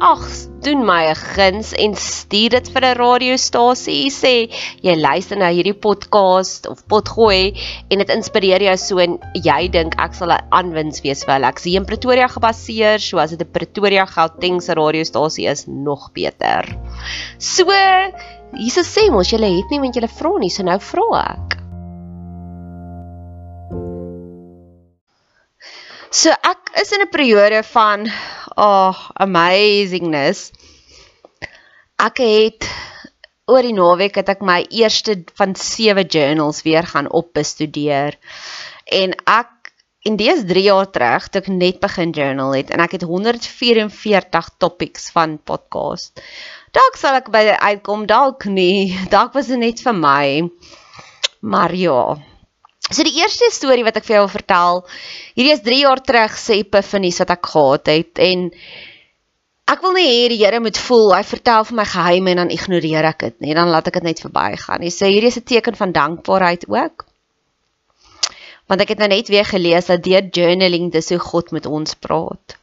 ag, doen my 'n guns en stuur dit vir 'n radiostasie. Sê jy luister na hierdie podcast of potgooi en dit inspireer jou so en jy dink ek sal 'n aanwins wees vir hulle. Ek sien Pretoria gebaseer, so as dit 'n Pretoria Gauteng se radiostasie is, nog beter. So, hierse sê mos jy het nie want jy vra nie, so nou vra ek. So ek is in 'n periode van oh, amazingness. Ek het oor die naweek het ek my eerste van 7 journals weer gaan opbestudeer. En ek en dis 3 jaar terug toe ek net begin journal het en ek het 144 topics van podcast. Dalk sal ek by uitkom, dalk nie. Dalk was dit net vir my. Maar ja, So die eerste storie wat ek vir jou wil vertel, hierdie is 3 jaar terug se epifanies wat ek gehad het en ek wil nie hê die Here moet voel hy vertel vir my geheime en dan ignoreer ek dit nie, dan laat ek dit net verbygaan. Hy sê hierdie is 'n teken van dankbaarheid ook. Want ek het nou net weer gelees dat deur journaling dis hoe God met ons praat.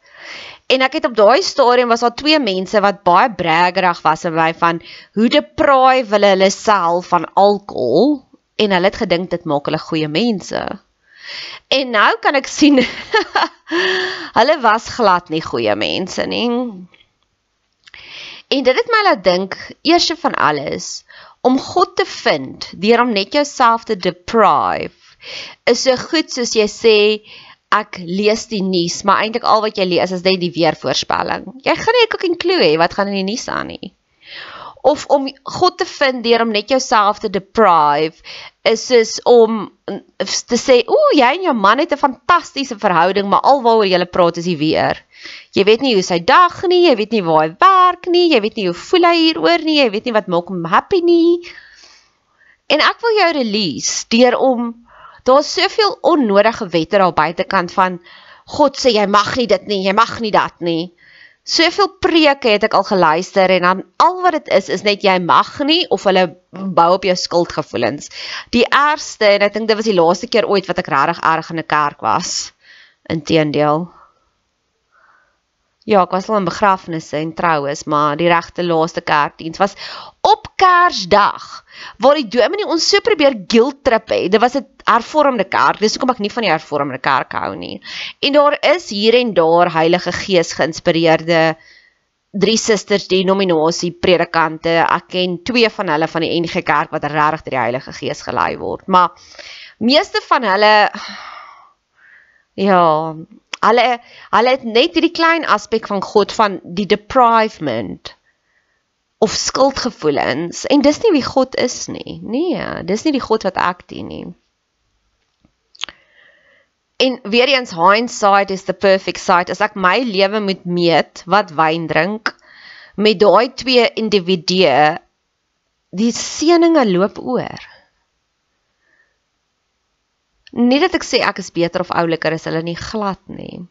En ek het op daai stadium was daar twee mense wat baie braggerig was en my van hoe deprive hulle hulle self van alkohol en hulle het gedink dit maak hulle goeie mense. En nou kan ek sien hulle was glad nie goeie mense nie. En dit het my laat dink eers van alles om God te vind deur om net jouself te deprive is so goed soos jy sê ek lees die nuus maar eintlik al wat jy lees is net die weervoorspelling. Jy gaan nie 'n cooking clue hê wat gaan in die nuus aan nie of om God te vind deur om net jouself te deprive is is om te sê ooh jy en jou man het 'n fantastiese verhouding maar alwaaroor jy praat is die weer. Jy weet nie hoe sy dag nie, jy weet nie waar hy werk nie, jy weet nie hoe voel hy hieroor nie, jy weet nie wat maak hom happy nie. En ek wil jou release deur om daar's soveel onnodige wette daar buitekant van God sê jy mag nie dit nie, jy mag nie dat nie. Soveel preke het ek al geluister en dan al wat dit is is net jy mag nie of hulle bou op jou skuldgevoelens. Die ergste en ek dink dit was die laaste keer ooit wat ek regtig erg in 'n kerk was. Inteendeel. Ja, ek was al in begrafnisse en troues, maar die regte laaste kerkdiens was op Kersdag waar die dominee ons so probeer guilt trip het. Dit was 'n hervormde kerk. Dis hoekom ek nie van die hervormde kerk hou nie. En daar is hier en daar Heilige Gees geïnspireerde drie susters denominasie predikante. Ek ken twee van hulle van die NG Kerk wat regtig deur die Heilige Gees gelei word. Maar meeste van hulle ja, Hulle hulle het net hierdie klein aspek van God van die deprivement of skuldgevoelens en dis nie wie God is nie. Nee, dis nie die God wat ek dien nie. En weer eens hindsight is the perfect sight. As ek my lewe moet meet wat wyn drink met daai twee individue, die seëninge loop oor. Nie dat ek sê ek is beter of ouliker as hulle nie glad nie.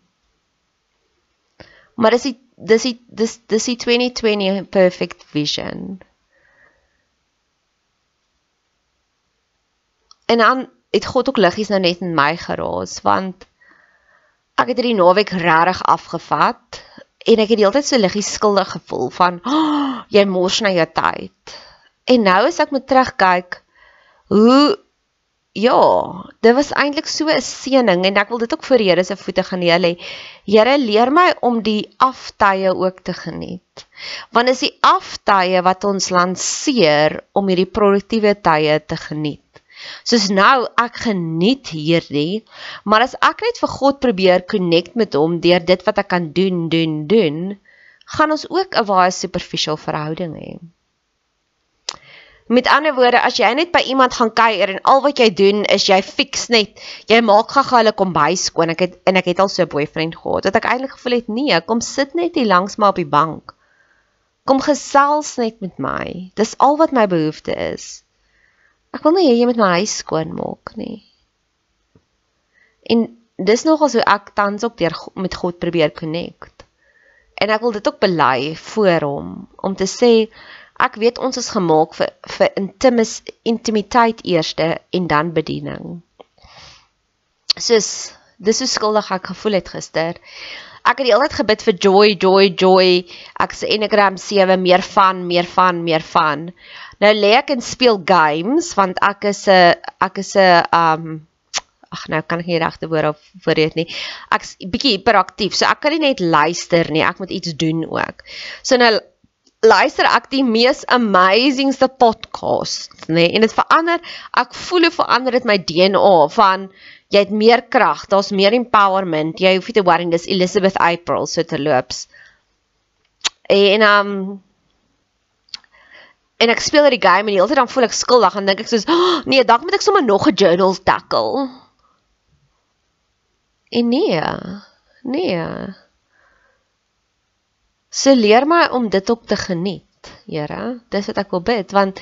Maar dis die dis die dis dis die 2020 perfect vision. En dan het God ook liggies nou net in my geraas want ek het hierdie naweek regtig afgevat en ek het die hele tyd so liggies skuldig gevoel van oh, jy mors na jou tyd. En nou as ek moet terugkyk hoe ja, dit was eintlik so 'n seëning en ek wil dit ook voor Here se voete gaan neer lê. Here leer my om die aftye ook te geniet. Want is die aftye wat ons lanseer om hierdie produktiewe tye te geniet. Soos nou ek geniet hierdie, maar as ek net vir God probeer connect met hom deur dit wat ek kan doen, doen, doen, gaan ons ook 'n baie superficial verhouding hê. Met ander woorde, as jy net by iemand gaan kuier en al wat jy doen is jy fix net, jy maak gaga hulle kombuis skoon. Ek het en ek het al so 'n boyfriend gehad wat ek eintlik gevoel het nee, kom sit net hier langs my op die bank. Kom gesels net met my. Dis al wat my behoefte is. Ek wil nie hê jy moet my huis skoon maak nie. En dis nogal so ek tans ook deur met God probeer connect. En ek wil dit ook bely voor hom om te sê Ek weet ons is gemaak vir vir intimis intimiteit eerste en dan bediening. Soos dis so skuldig ek gevoel het gister. Ek het die hele tyd gebid vir joy, joy, joy. Ek sê Enneagram 7 meer van, meer van, meer van. Nou lê ek en speel games want ek is 'n ek is 'n um ag nou kan ek nie regte woorde op vooruit nie. Ek's bietjie hiperaktief. So ek kan nie net luister nie, ek moet iets doen ook. So nou luister ek die mees amazingste podcast, nê? Nee? En dit verander, ek voel hoe verander dit my DNA van jy het meer krag, daar's meer empowerment. Jy hoef nie te worry dis Elizabeth April so te loops. En um en ek speel die game en die hele tyd dan voel ek skuldig en dink ek soos, oh, "Nee, dalk moet ek sommer nog 'n journal tackle." En nee. Nee. So leer my om dit ook te geniet, Here. Dis wat ek wil bid want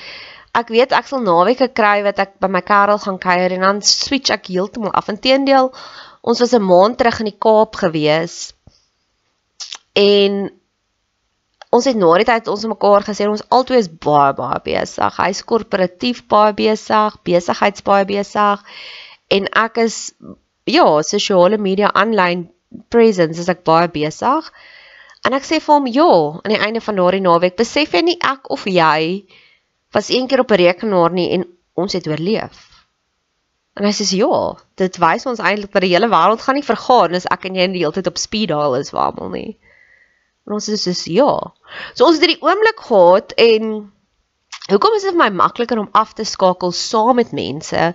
ek weet ek sal naweke kry wat ek by my Karel gaan kuier en dan switch ek heeltemal af. Inteendeel, ons was 'n maand terug in die Kaap gewees. En ons het na die tyd ons mekaar gesê ons albei is baie baie besig. Hy's korporatief baie besig, besigheids baie besig en ek is ja, sosiale media aanlyn presence is ek baie besig. En ek sê vir hom, "Ja, aan die einde van daardie naweek besef jy nie ek of jy was een keer op 'n rekenaar nie en ons het oorleef." En hy sê, "Ja, dit wys ons eintlik dat die hele wêreld gaan nie vergaan as ek en jy die hele tyd op speed dial is waarmal nie." En ons sê soos, "Ja." So ons het hierdie oomblik gehad en hoekom is dit vir my makliker om af te skakel saam met mense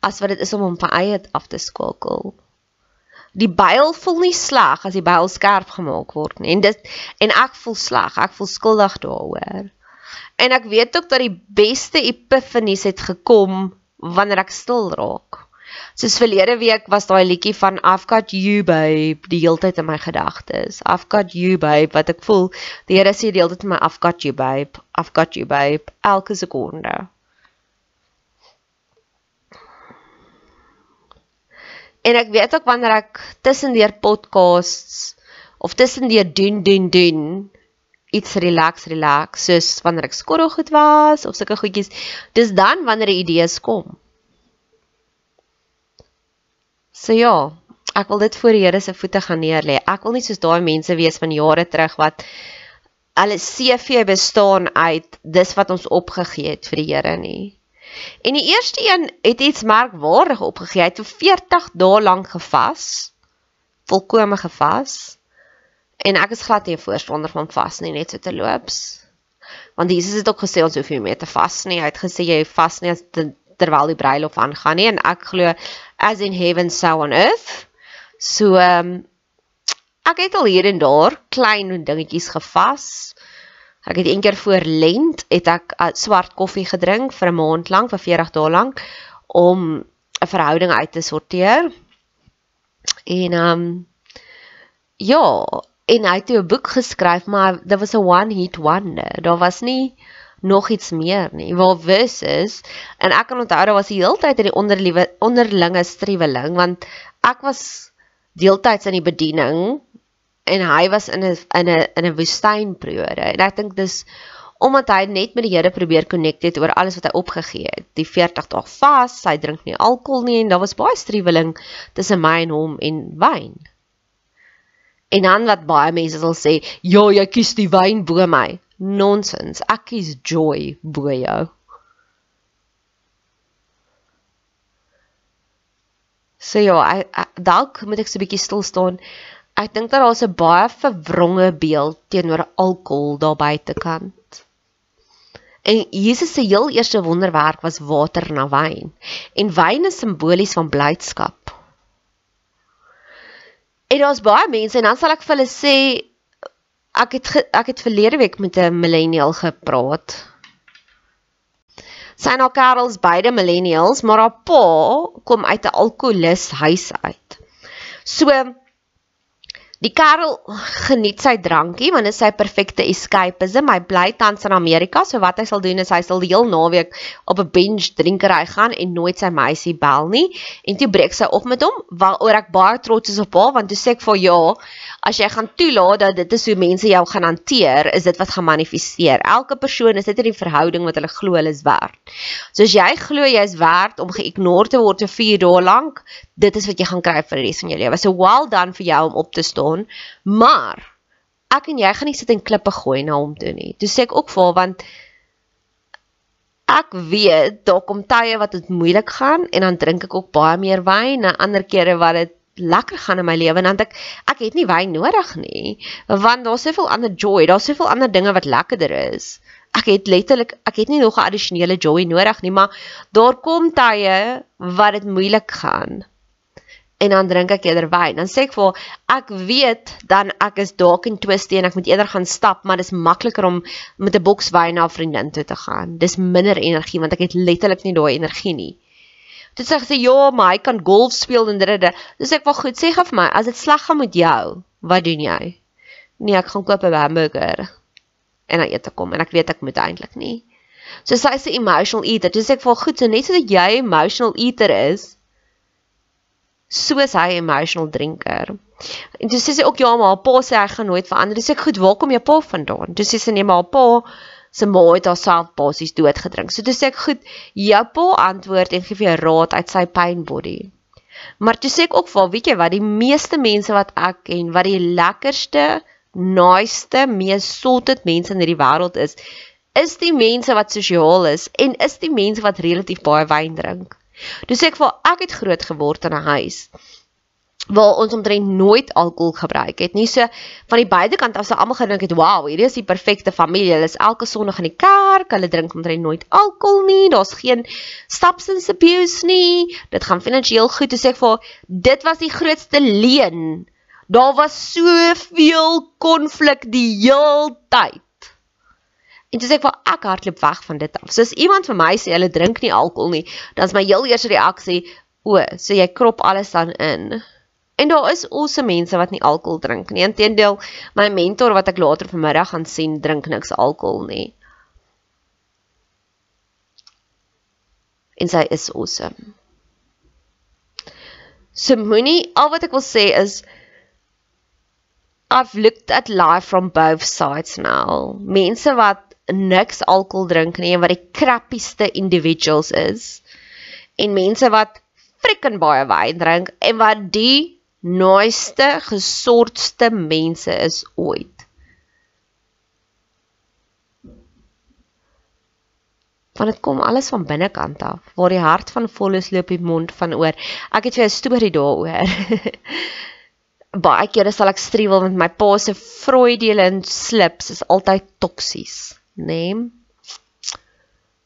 as wat dit is om om van eie af te skakel? die byl voel nie sleg as die byl skerp gemaak word nie. En dit en ek voel sleg, ek voel skuldig daaroor. En ek weet ook dat die beste epifanies het gekom wanneer ek stil raak. Soos verlede week was daai liedjie van I've got you babe die hele tyd in my gedagtes. I've got you babe wat ek voel die Here sê die hele tyd in my I've got you babe. I've got you babe elke sekonde. En ek weet ook wanneer ek tussendeur podcasts of tussendeur doen doen doen iets relax relax soos wanneer ek skorrel goed was of sulke goedjies dis dan wanneer idees kom. So ja, ek wil dit voor die Here se voete gaan neerlê. Ek wil nie soos daai mense wees van jare terug wat hulle CV bestaan uit dis wat ons opgegee het vir die Here nie. En die eerste een het iets merkwaardig opgegee. Hy het vir 40 dae lank gevas. Volkome gevas. En ek is glad nie 'n voorstander van vas nie, net so te loops. Want Jesus het ook gesê ons hoef nie meer te vas nie. Hy het gesê jy vas nie as terwyl die bruilof aangaan nie en ek glo as in heaven so on earth. So ehm um, ek het al hier en daar klein dingetjies gevas. Ek het een keer voor lent het ek uh, swart koffie gedrink vir 'n maand lank, vir 40 dae lank om 'n verhouding uit te sorteer. En ehm um, ja, en hy het 'n boek geskryf, maar dit was 'n one hit wonder. Daar was nie nog iets meer nie. Waar wus is en ek kan onthou daar was die hele tyd in die onderliewe onderlinge striweling want ek was deeltyds in die bediening en hy was in 'n in 'n in 'n woestynperiode. En ek dink dis omdat hy net met die Here probeer connect het oor alles wat hy opgegee het. Die 40 dae vas, hy drink nie alkohol nie en daar was baie striweling tussen my en hom en wyn. En dan wat baie mense sal sê, "Ja, jy kies die wyn bo my." Nonsens. Ek kies joy bo jou. So ja, ek, ek, dalk moet ek so 'n bietjie stil staan. Ek dink dat daar's 'n baie verwronge beeld teenoor alkohol daar buitekant. En Jesus se heel eerste wonderwerk was water na wyn. En wyn is simbolies van blydskap. En daar's baie mense en dan sal ek vir hulle sê ek het ek het verlede week met 'n millennial gepraat. Sy en haar kerels beide millennials, maar haar pa kom uit 'n alkoholus huis uit. So Die Karel geniet sy drankie want dit is sy perfekte escapism. Hy bly tans in Amerika, so wat hy sal doen is hy sal die heel naweek op 'n binge drinkery gaan en nooit sy meisie bel nie. En toe breek sy op met hom, waaroor ek baie trots is op haar want toe sê ek vir ja, as jy gaan toelaat dat dit is hoe mense jou gaan hanteer, is dit wat gaan manifesteer. Elke persoon is dit in die verhouding wat hulle glo hulle is werd. So as jy glo jy is werd om geïgnoreer te word vir 4 dae lank, dit is wat jy gaan kry vir die res van jou lewe. So well done vir jou om op te staan, maar ek en jy gaan nie sit en klippe gooi na hom toe nie. Toe sê ek ook vir haar want ek weet daar kom tye wat dit moeilik gaan en dan drink ek ook baie meer wyn en ander kere wat dit lekker gaan in my lewe en dan ek ek het nie wyn nodig nie want daar's soveel ander joy, daar's soveel ander dinge wat lekkerder is. Ek het letterlik ek het nie nog 'n addisionele joy nodig nie, maar daar kom tye wat dit moeilik gaan en dan drink ek eerder wyn. Dan sê ek vir ek weet dan ek is dalk in twisty en ek moet eerder gaan stap, maar dis makliker om met 'n boks wyn na 'n vriendin toe te gaan. Dis minder energie want ek het letterlik nie daai energie nie. Toe sê sy ja, maar hy kan golf speel en dit. Dis ek wel goed sê gou vir my, as dit sleg gaan met jou, wat doen jy? Nee, ek gaan koop 'n hamburger en dan eet ek kom en ek weet ek moet eintlik nie. So sy sê emotional eater. Dis ek vir goed, so net soos jy emotional eater is, soos hy emotional drinker. En toe sê sy ook ja, maar haar pa sê hy gaan nooit verander. Dis ek goed, waar kom jou pa vandaan? Toe sê sy nee, maar haar pa se ma het haarself basies dood gedrink. So toe sê ek goed, jou pa antwoord en gee vir jou raad uit sy pain body. Maar toe sê ek ook vir weet jy wat die meeste mense wat ek ken wat die lekkerste, naaste, mees sorted mense in hierdie wêreld is, is die mense wat sosiaal is en is die mense wat relatief baie wyn drink. Dus ek voel ek het groot geword in 'n huis waar ons omtrent nooit alkohol gebruik het nie. So van die buitekant af sou almal gedink het, "Wow, hierdie is die perfekte familie. Hulle is elke Sondag in die kerk, hulle drink omtrent nooit alkohol nie. Daar's geen substance abuse nie. Dit gaan finansiëel goed." Dus ek voel dit was die grootste leuen. Daar was soveel konflik die heeltyd. En sê ek vir ek hardloop weg van dit af. So as iemand vir my sê hulle drink nie alkohol nie, dan is my heel eerste reaksie, o, so jy krop alles dan in. En daar is also mense wat nie alkohol drink nie. Inteendeel, my mentor wat ek later vanmiddag gaan sien, drink niks alkohol nie. En sy is awesome. So moenie al wat ek wil sê is I've looked at life from both sides now. Mense wat niks alkohol drink nie en wat die krappieste individuals is en mense wat frikken baie wyn drink en wat die nooiste gesortste mense is ooit. Want dit kom alles van binnekant af. Waar die hart van vol is, loop die mond van oor. Ek het vir 'n storie daaroor. baie kere sal ek struwel met my pa se Freudian slips is altyd toksies nê? Nee.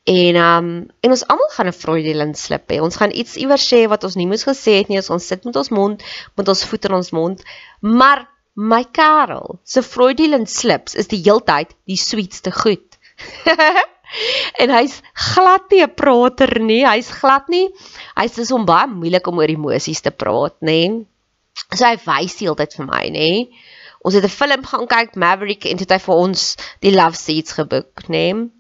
En um en ons almal gaan 'n Freudian slip hê. Ons gaan iets iewers sê wat ons nie moes gesê het nie. Ons sit met ons mond, met ons voete in ons mond. Maar my Karel, se Freudian slips is die heeltyd die sweetste goed. en hy's glad nie 'n prater nie. Hy's glad nie. Hy's dis om baie moeilik om oor emosies te praat, nê? Nee. So hy wys die hele tyd vir my, nê? Nee. Ons het 'n film gaan kyk, Maverick, en dit het vir ons die Love Seats geboek, né? Nee?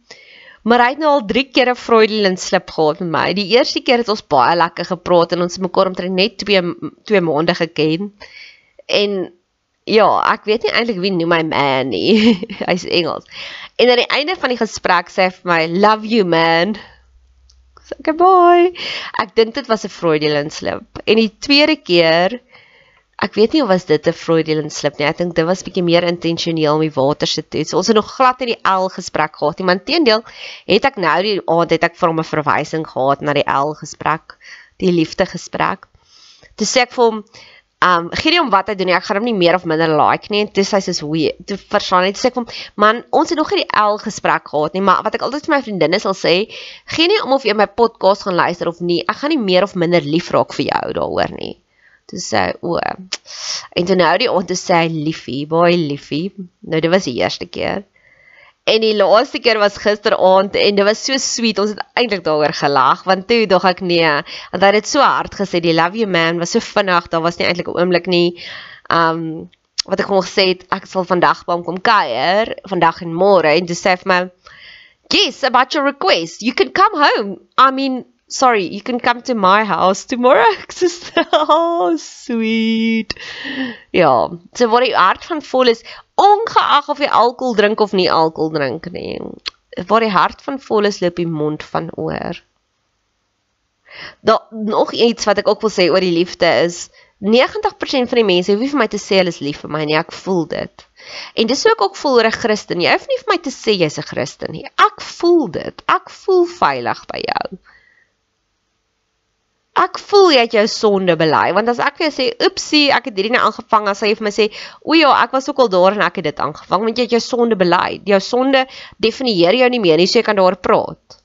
Maar hy het nou al 3 keer 'n Freudian slip gehad met my. Die eerste keer het ons baie lekker gepraat en ons mekaar omtrent net 2 2 maande geken. En ja, ek weet nie eintlik wie noem my man nie. Hy's Engels. En aan die einde van die gesprek sê hy vir my, "Love you, man." So, goodbye. Ek dink dit was 'n Freudian slip. En die tweede keer Ek weet nie of was dit 'n Freudian slip nie. Ek dink dit was bietjie meer intentioneel om die water se toets. Ons het nog glad in die L gesprek gehad. Nie, maar teendeel het ek nou die aand het ek vir hom 'n verwysing gehad na die L gesprek, die liefde gesprek. Toe sê ek vir hom, um gee nie om wat hy doen nie, ek gaan hom nie meer of minder like nie. Toe sê hy soos hoe, toe verstaan hy, toe sê ek vir hom, man, ons het nog nie die L gesprek gehad nie, maar wat ek altyd vir my vriendinne sal sê, gee nie om of jy my podcast gaan luister of nie. Ek gaan nie meer of minder lief raak vir jou daaroor nie. Toe sê hy, o. En toe nou die ont toe sê hy liefie, baie liefie. Nou dit was die eerste keer. En die laaste keer was gisteraand en dit was so sweet. Ons het eintlik daaroor gelag want toe dog ek nee, want hy het dit so hard gesê, die love you man was so vinnig, daar was nie eintlik 'n oomblik nie. Um wat ek hom gesê het, ek sal vandag by hom kom kuier, vandag en môre en toe sê hy vir my, "Yes, about your request. You can come home. I mean, sorry, you can come to my house tomorrow." Just oh, sweet. Ja, so wat die hart van vol is, ongeag of jy alkohol drink of nie alkohol drink nie. Waar die hart van vol is, loop die mond van oor. Daar nog iets wat ek ook wil sê oor die liefde is 90% van die mense hoef nie vir my te sê hulle is lief vir my nie, ek voel dit. En dis ook ook voel oor 'n Christen. Jy hoef nie vir my te sê jy's 'n Christen nie. Ek voel dit. Ek voel veilig by jou ek voel jy het jou sonde bely want as ek vir jou sê oepsie ek het hierdie nou aangevang as jy vir my sê o ja ek was ook al daar en ek het dit aangevang want jy het jou sonde bely jou sonde definieer jou nie meer nie so jy kan daar praat